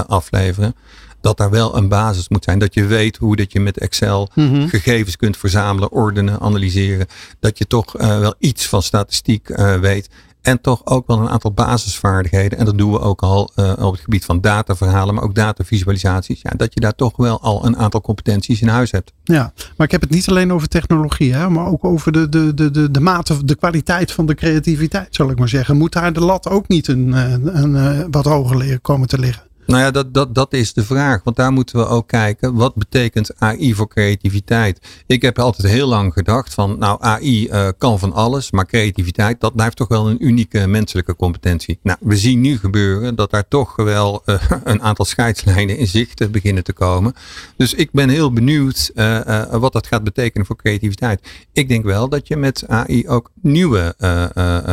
afleveren dat daar wel een basis moet zijn. Dat je weet hoe dat je met Excel mhm. gegevens kunt verzamelen, ordenen, analyseren. Dat je toch uh, wel iets van statistiek uh, weet. En toch ook wel een aantal basisvaardigheden. En dat doen we ook al uh, op het gebied van dataverhalen, maar ook datavisualisaties. Ja, dat je daar toch wel al een aantal competenties in huis hebt. Ja, maar ik heb het niet alleen over technologie, hè, maar ook over de, de, de, de, de mate, de kwaliteit van de creativiteit, zal ik maar zeggen. Moet daar de lat ook niet een, een, een wat hoger komen te liggen? Nou ja, dat, dat, dat is de vraag. Want daar moeten we ook kijken. Wat betekent AI voor creativiteit? Ik heb altijd heel lang gedacht van, nou AI uh, kan van alles. Maar creativiteit, dat blijft toch wel een unieke menselijke competentie. Nou, we zien nu gebeuren dat daar toch wel uh, een aantal scheidslijnen in zicht beginnen te komen. Dus ik ben heel benieuwd uh, wat dat gaat betekenen voor creativiteit. Ik denk wel dat je met AI ook nieuwe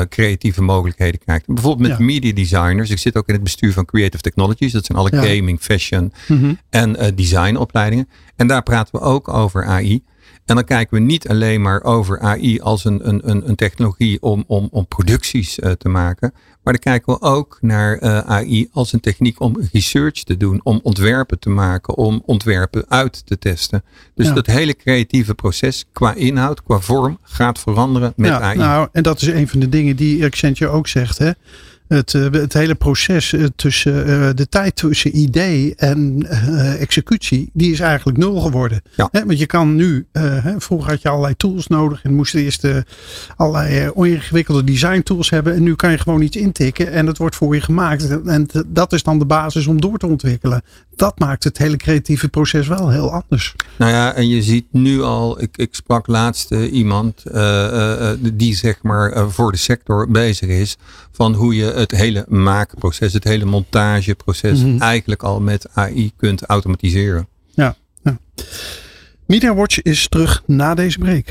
creatieve mogelijkheden krijgt. Bijvoorbeeld met media designers. Ik zit ook in het bestuur van Creative Technologies. Dat zijn alle gaming, fashion mhm. en uh, designopleidingen. En daar praten we ook over AI. En dan kijken we niet alleen maar over AI als een, een, een, technologie om, om, om producties uh, te maken. Maar dan kijken we ook naar uh, AI als een techniek om research te doen, om ontwerpen te maken, om ontwerpen uit te testen. Dus dat hele creatieve proces qua inhoud, qua vorm gaat veranderen met ja, AI. Nou, en dat is een van de dingen die Accenture ook zegt. Hè? Het, het hele proces tussen de tijd tussen idee en executie, die is eigenlijk nul geworden. Ja. want je kan nu, vroeger had je allerlei tools nodig en moest eerst allerlei ingewikkelde design tools hebben. En nu kan je gewoon iets intikken en het wordt voor je gemaakt. En dat is dan de basis om door te ontwikkelen. Dat maakt het hele creatieve proces wel heel anders. Nou ja, en je ziet nu al, ik, ik sprak laatst iemand uh, die zeg maar voor de sector bezig is. Van hoe je het hele maakproces, het hele montageproces mhm. eigenlijk al met AI kunt automatiseren. Ja, ja. Media Watch is terug na deze break.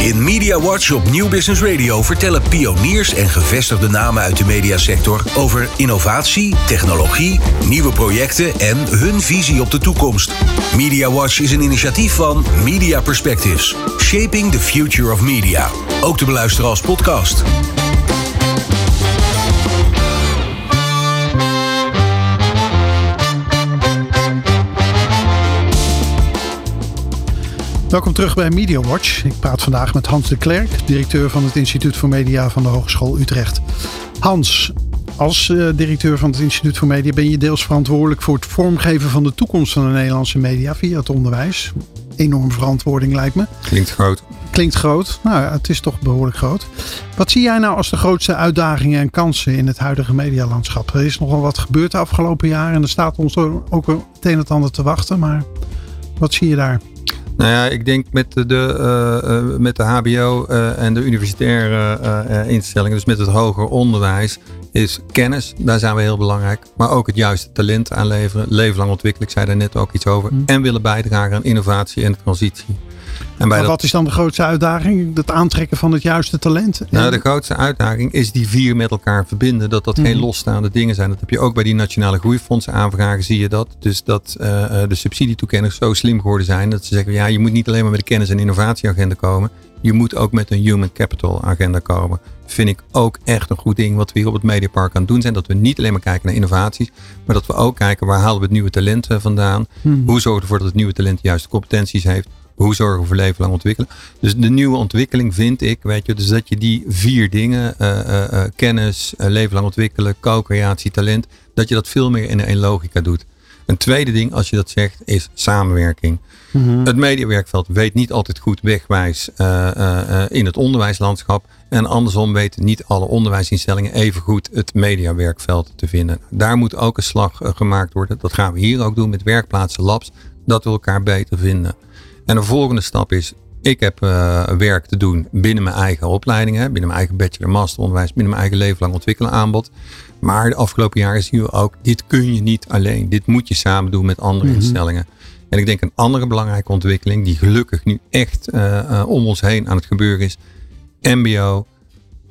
In Media Watch op Nieuw Business Radio vertellen pioniers en gevestigde namen uit de mediasector over innovatie, technologie, nieuwe projecten en hun visie op de toekomst. Media Watch is een initiatief van Media Perspectives, Shaping the Future of Media. Ook te beluisteren als podcast. Welkom terug bij Media Watch. Ik praat vandaag met Hans de Klerk, directeur van het Instituut voor Media van de Hogeschool Utrecht. Hans, als uh, directeur van het Instituut voor Media ben je deels verantwoordelijk voor het vormgeven van de toekomst van de Nederlandse media via het onderwijs. Enorm verantwoording lijkt me. Klinkt groot. Klinkt groot. Nou, het is toch behoorlijk groot. Wat zie jij nou als de grootste uitdagingen en kansen in het huidige medialandschap? Er is nogal wat gebeurd de afgelopen jaren en er staat ons ook het een en ander te wachten. Maar wat zie je daar? Nou ja, ik denk met de, uh, met de HBO uh, en de universitaire instellingen, dus met het hoger onderwijs, is kennis. Daar zijn we heel belangrijk. Maar ook het juiste talent aanleveren. Leven lang ontwikkelen, ik zei daar net ook iets over. Mm. En willen bijdragen aan innovatie en transitie. En wat is dan de grootste uitdaging? Het aantrekken van het juiste talent? Nou, de grootste uitdaging is die vier met elkaar verbinden. Dat dat geen mhm. losstaande dingen zijn. Dat heb je ook bij die nationale groeifondsen aanvragen, zie je dat. Dus dat uh, de subsidietoekenners zo slim geworden zijn. Dat ze zeggen, ja, je moet niet alleen maar met de kennis- en innovatieagenda komen. Je moet ook met een human capital agenda komen. Vind ik ook echt een goed ding wat we hier op het Mediapark aan het doen zijn. Dat we niet alleen maar kijken naar innovaties. Maar dat we ook kijken waar halen we het nieuwe talent vandaan. Mhm. Hoe zorgen we ervoor dat het nieuwe talent de juiste competenties heeft hoe zorgen we voor leven lang ontwikkelen? Dus de nieuwe ontwikkeling vind ik, weet je, dus dat je die vier dingen, uh, kennis, leven lang ontwikkelen, co-creatie, talent, dat je dat veel meer in één logica doet. Een tweede ding, als je dat zegt, is samenwerking. Mm Het mediawerkveld weet niet altijd goed wegwijs in het onderwijslandschap. En andersom weten niet alle onderwijsinstellingen even goed het mediawerkveld te vinden. Daar moet ook een slag gemaakt worden. Dat gaan we hier ook doen met werkplaatsen, labs. Dat we elkaar beter vinden. En de volgende stap is, ik heb uh, werk te doen binnen mijn eigen opleidingen, binnen mijn eigen bachelor masteronderwijs, binnen mijn eigen leven lang ontwikkelen aanbod. Maar de afgelopen jaren zien we ook, dit kun je niet alleen. Dit moet je samen doen met andere mhm. instellingen. En ik denk een andere belangrijke ontwikkeling, die gelukkig nu echt uh, uh, om ons heen aan het gebeuren is. MBO,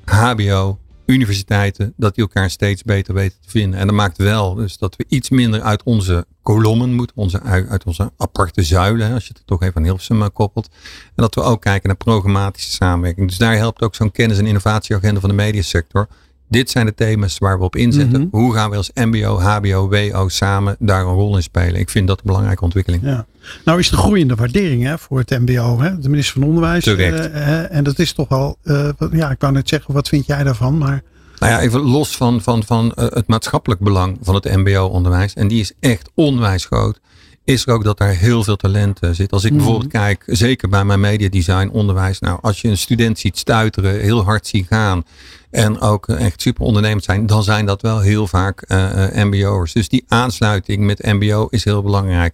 HBO, universiteiten, dat die elkaar steeds beter weten te vinden. En dat maakt wel dus dat we iets minder uit onze kolommen moeten, onze, uit onze aparte zuilen, als je het toch even aan Hilversum eh, koppelt. En dat we ook kijken naar programmatische samenwerking. Dus daar helpt ook zo'n kennis- en innovatieagenda van de mediasector. Dit zijn de thema's waar we op inzetten. Mhm. Hoe gaan we als MBO, HBO, WO samen daar een rol in spelen? Ik vind dat een belangrijke ontwikkeling. Ja. Nou is de groeiende waardering hè, voor het MBO, hè? de minister van Onderwijs. Uh, en dat is toch wel, uh, ja, ik wou net zeggen, wat vind jij daarvan? Maar nou ja, even los van, van, van uh, het maatschappelijk belang van het MBO-onderwijs. En die is echt onwijs groot. Is er ook dat daar heel veel talent uh, zit. Als ik mhm. bijvoorbeeld kijk, zeker bij mijn mediadesign onderwijs. Nou, als je een student ziet stuiteren, heel hard zien gaan. En ook echt super ondernemend zijn. Dan zijn dat wel heel vaak uh, MBO'ers. Dus die aansluiting met MBO is heel belangrijk.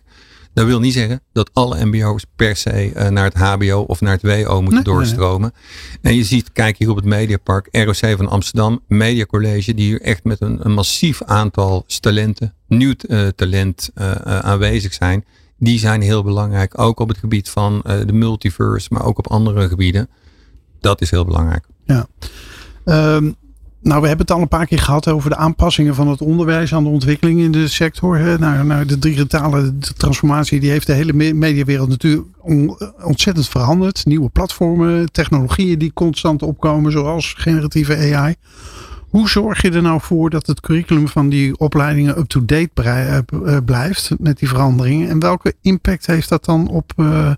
Dat wil niet zeggen dat alle mbo's per se uh, naar het hbo of naar het wo moeten doorstromen. En je ziet, kijk hier op het Mediapark, ROC van Amsterdam, Mediacollege, die hier echt met een, een massief aantal talenten, nieuw uh, talent uh, aanwezig zijn. Die zijn heel belangrijk, ook op het gebied van de multiverse, maar ook op andere gebieden. Dat is heel belangrijk. Ja. Um, nou, we hebben het al een paar keer gehad over de aanpassingen van het onderwijs aan de ontwikkeling in de sector. Nou, nou, de digitale transformatie die heeft de hele mediawereld natuurlijk ontzettend veranderd. Nieuwe platformen, technologieën die constant opkomen, zoals generatieve AI. Hoe zorg je er nou voor dat het curriculum van die opleidingen up-to-date eh, eh, blijft met die veranderingen? En welke impact heeft dat dan op, uh,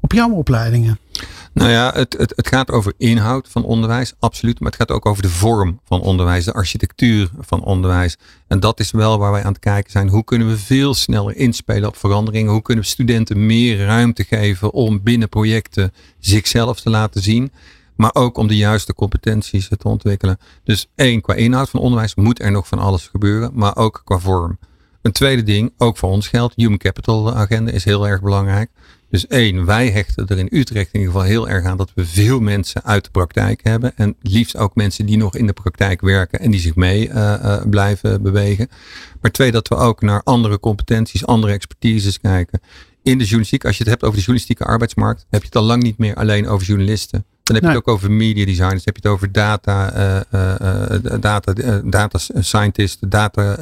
op jouw opleidingen? Nou ja, het, het, het gaat over inhoud van onderwijs, absoluut. Maar het gaat ook over de vorm van onderwijs, de architectuur van onderwijs. En dat is wel waar wij aan het kijken zijn. Hoe kunnen we veel sneller inspelen op veranderingen? Hoe kunnen we studenten meer ruimte geven om binnen projecten zichzelf te laten zien? Maar ook om de juiste competenties te ontwikkelen. Dus één, qua inhoud van onderwijs moet er nog van alles gebeuren, maar ook qua vorm. Een tweede ding, ook voor ons geldt, Human Capital agenda is heel erg belangrijk. Dus één, wij hechten er in Utrecht in ieder geval heel erg aan dat we veel mensen uit de praktijk hebben. En liefst ook mensen die nog in de praktijk werken en die zich mee uh, uh, blijven bewegen. Maar twee, dat we ook naar andere competenties, andere expertises kijken. In de journalistiek, als je het hebt over de journalistieke arbeidsmarkt, heb je het al lang niet meer alleen over journalisten. Dan heb je het ook over media designers, heb je het over data, uh, uh, data, data scientists, data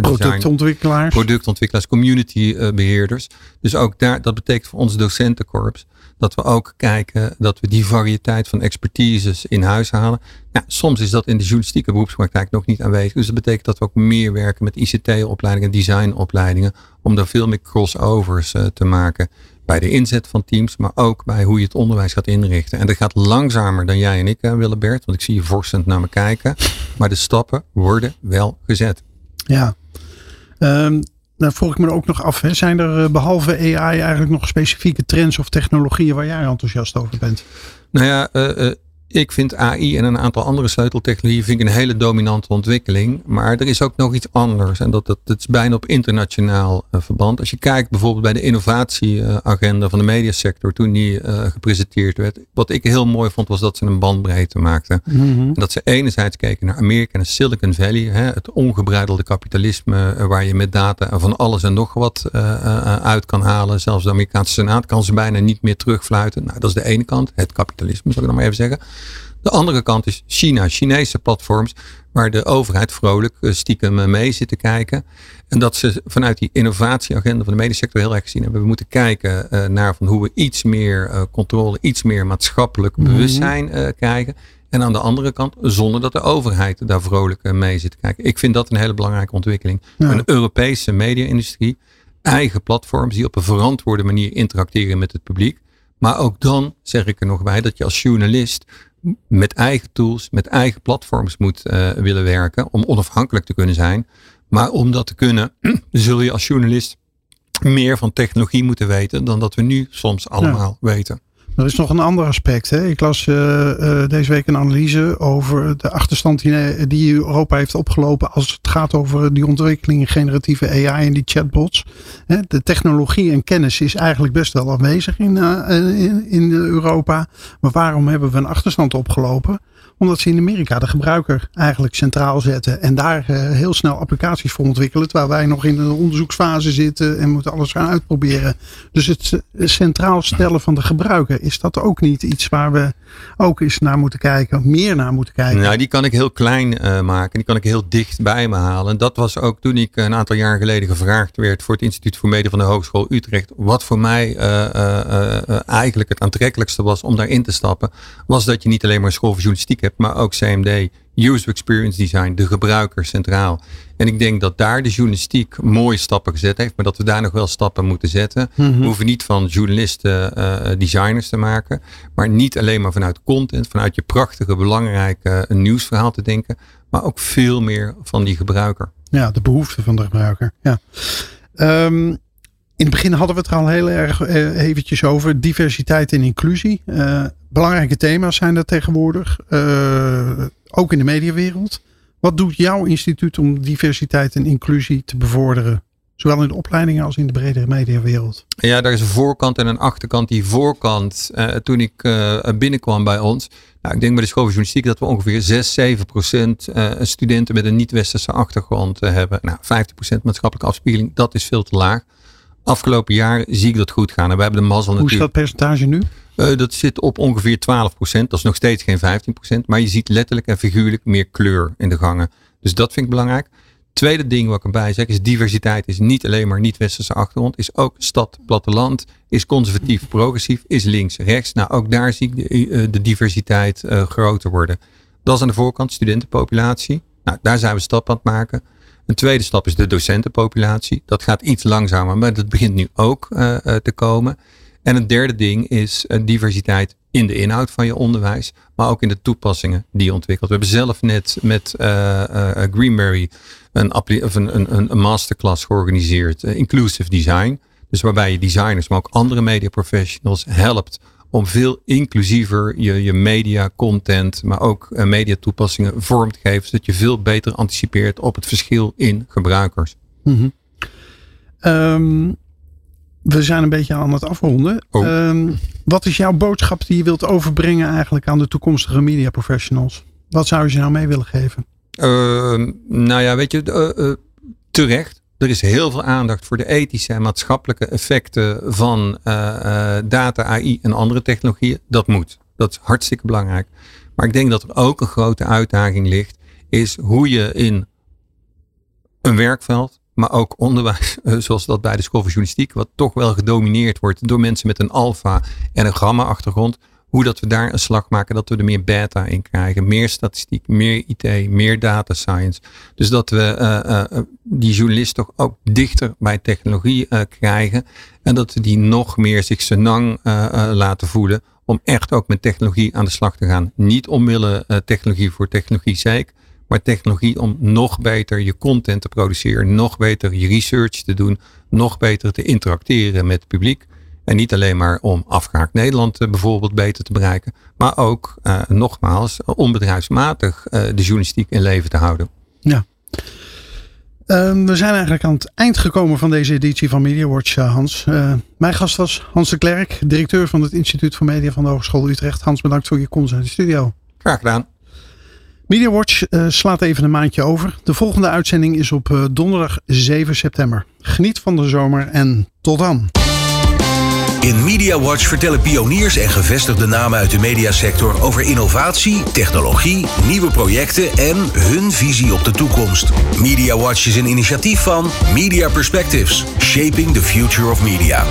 productontwikkelaars, productontwikkelaars, community beheerders. Dus ook daar, dat betekent voor ons docentenkorps dat we ook kijken dat we die variëteit van expertises in huis halen. Ja, soms is dat in de journalistieke beroepspraktijk nog niet aanwezig. Dus dat betekent dat we ook meer werken met ICT-opleidingen, designopleidingen, om daar veel meer crossovers te maken bij de inzet van teams, maar ook bij hoe je het onderwijs gaat inrichten. En dat gaat langzamer dan jij en ik willen, Bert, want ik zie je vorstend naar me kijken. Maar de stappen worden wel gezet. Ja. Um, dan vroeg ik me ook nog af, hè. zijn er behalve AI eigenlijk nog specifieke trends of technologieën waar jij enthousiast over bent? Nou ja, uh, ik vind AI en een aantal andere sleuteltechnologieën vind ik een hele dominante ontwikkeling. Maar er is ook nog iets anders. En dat, dat, dat is bijna op internationaal uh, verband. Als je kijkt bijvoorbeeld bij de innovatieagenda van de mediasector toen die uh, gepresenteerd werd. Wat ik heel mooi vond was dat ze een bandbreedte maakten. Mm -hmm. Dat ze enerzijds keken naar Amerika en Silicon Valley. Hè, het ongebreidelde kapitalisme waar je met data van alles en nog wat uit kan halen. Zelfs de Amerikaanse Senaat kan ze bijna niet meer terugfluiten. Nou, dat is de ene kant. Het kapitalisme, zal ik nog maar even zeggen. De andere kant is China, Chinese platforms, waar de overheid vrolijk eh, stiekem eh, mee zit te kijken. En dat ze vanuit die innovatieagenda van de medesector heel erg gezien hebben. We moeten kijken uh, naar van hoe we iets meer controle, iets meer maatschappelijk bewustzijn uh, krijgen. En aan de andere kant, zonder dat de overheid daar vrolijk mee zit te kijken. Ik vind dat een hele belangrijke ontwikkeling. Ja. Een Europese media-industrie, eigen platforms die op een verantwoorde manier interacteren met het publiek. Maar ook dan zeg ik er nog bij dat je als journalist met eigen tools, met eigen platforms moet uh, willen werken om onafhankelijk te kunnen zijn. Maar om dat te kunnen, zul je als journalist meer van technologie moeten weten dan dat we nu soms allemaal ja. weten. Er is nog een ander aspect. Hè? Ik las uh, uh, deze week een analyse over de achterstand die, die, Europa heeft opgelopen als het gaat over die ontwikkeling in generatieve AI en die chatbots. Hè? De technologie en kennis is eigenlijk best wel aanwezig in, in, in Europa. Maar waarom hebben we een achterstand opgelopen? Omdat ze in Amerika de gebruiker eigenlijk centraal zetten. En daar uh, heel snel applicaties voor ontwikkelen. Terwijl wij nog in de onderzoeksfase zitten en moeten alles gaan uitproberen. Dus het centraal stellen van de gebruiker. Is dat ook niet iets waar we ook eens naar moeten kijken? Meer naar moeten kijken? Nou, die kan ik heel klein uh, maken. Die kan ik heel dicht bij me halen. En dat was ook toen ik een aantal jaar geleden gevraagd werd voor het Instituut voor Media van de Hogeschool Utrecht. Wat voor mij uh, eigenlijk het aantrekkelijkste was om daarin te stappen. Was dat je niet alleen maar een school voor journalistiek hebt, maar ook CMD, User Experience Design, de gebruiker centraal. En ik denk dat daar de journalistiek mooie stappen gezet heeft, maar dat we daar nog wel stappen moeten zetten. Mm -hmm. We hoeven niet van journalisten uh, designers te maken, maar niet alleen maar vanuit content, vanuit je prachtige, belangrijke uh, nieuwsverhaal te denken, maar ook veel meer van die gebruiker. Ja, de behoefte van de gebruiker. Ja. Um, in het begin hadden we het er al heel erg uh, eventjes over. Diversiteit en inclusie. Uh, belangrijke thema's zijn dat tegenwoordig. Uh, ook in de mediawereld. Wat doet jouw instituut om diversiteit en inclusie te bevorderen? Zowel in de opleidingen als in de bredere mediawereld. Ja, daar is een voorkant en een achterkant. Die voorkant, toen ik binnenkwam bij ons. Nou, ik denk bij de school van journalistiek dat we ongeveer 6, 7 procent studenten met een niet-westerse achtergrond hebben. Nou, 15 procent maatschappelijke afspiegeling, dat is veel te laag. Afgelopen jaar zie ik dat goed gaan. En we hebben de mazzel Hoe natuurlijk. Hoe is dat percentage nu? Uh, dat zit op ongeveer 12 procent. Dat is nog steeds geen 15 procent. Maar je ziet letterlijk en figuurlijk meer kleur in de gangen. Dus dat vind ik belangrijk. Tweede ding wat ik erbij zeg is diversiteit is niet alleen maar niet-westerse achtergrond. Is ook stad, platteland. Is conservatief, progressief. Is links, rechts. Nou, ook daar zie ik de, uh, de diversiteit uh, groter worden. Dat is aan de voorkant studentenpopulatie. Nou, daar zijn we stap aan het maken. Een tweede stap is de docentenpopulatie. Dat gaat iets langzamer, maar dat begint nu ook uh, te komen. En het derde ding is diversiteit in de inhoud van je onderwijs, maar ook in de toepassingen die je ontwikkelt. We hebben zelf net met Greenberry een, een, een, een masterclass georganiseerd, Inclusive Design. Dus waarbij je designers, maar ook andere media professionals helpt om veel inclusiever je, je media content, maar ook uh, media toepassingen vorm te geven, zodat je veel beter anticipeert op het verschil in gebruikers. Mhm. Ehm, we zijn een beetje aan het afronden. Oh. Ehm, wat is jouw boodschap die je wilt overbrengen eigenlijk aan de toekomstige media professionals? Wat zou je ze nou mee willen geven? Uh, nou ja, weet je, uh, terecht. Er is heel veel aandacht voor de ethische en maatschappelijke effecten van uh, data, AI en andere technologieën. Dat moet. Dat is hartstikke belangrijk. Maar ik denk dat er ook een grote uitdaging ligt, is hoe je in een werkveld, maar ook onderwijs, eh, zoals dat bij de school van journalistiek, wat toch wel gedomineerd wordt door mensen met een alfa en een gamma achtergrond, hoe dat we daar een slag maken, dat we er meer beta in krijgen. Meer statistiek, meer IT, meer data science. Dus dat we uh, uh, die journalist toch ook dichter bij technologie krijgen. En dat we die nog meer zich senang laten voelen. Om echt ook met technologie aan de slag te gaan. Niet omwille technologie voor technologie zeker. Maar technologie om nog beter je content te produceren. Nog beter je research te doen. Nog beter te interacteren met het publiek. En niet alleen maar om afgehaakt Nederland uh, bijvoorbeeld beter te bereiken, maar ook uh, nogmaals onbedrijfsmatig uh, de journalistiek in leven te houden. Ja. Ehm, we zijn eigenlijk aan het eind gekomen van deze editie van MediaWatch, Hans. mijn gast was Hans de Klerk, directeur van het Instituut voor Media van de Hogeschool Utrecht. Hans, bedankt voor je komst naar de studio. Graag gedaan. MediaWatch slaat even een maandje over. De volgende uitzending is op donderdag 7 september. Geniet van de zomer en tot dan. In Media Watch vertellen pioniers en gevestigde namen uit de mediasector over innovatie, technologie, nieuwe projecten en hun visie op de toekomst. Media Watch is een initiatief van Media Perspectives, Shaping the Future of Media.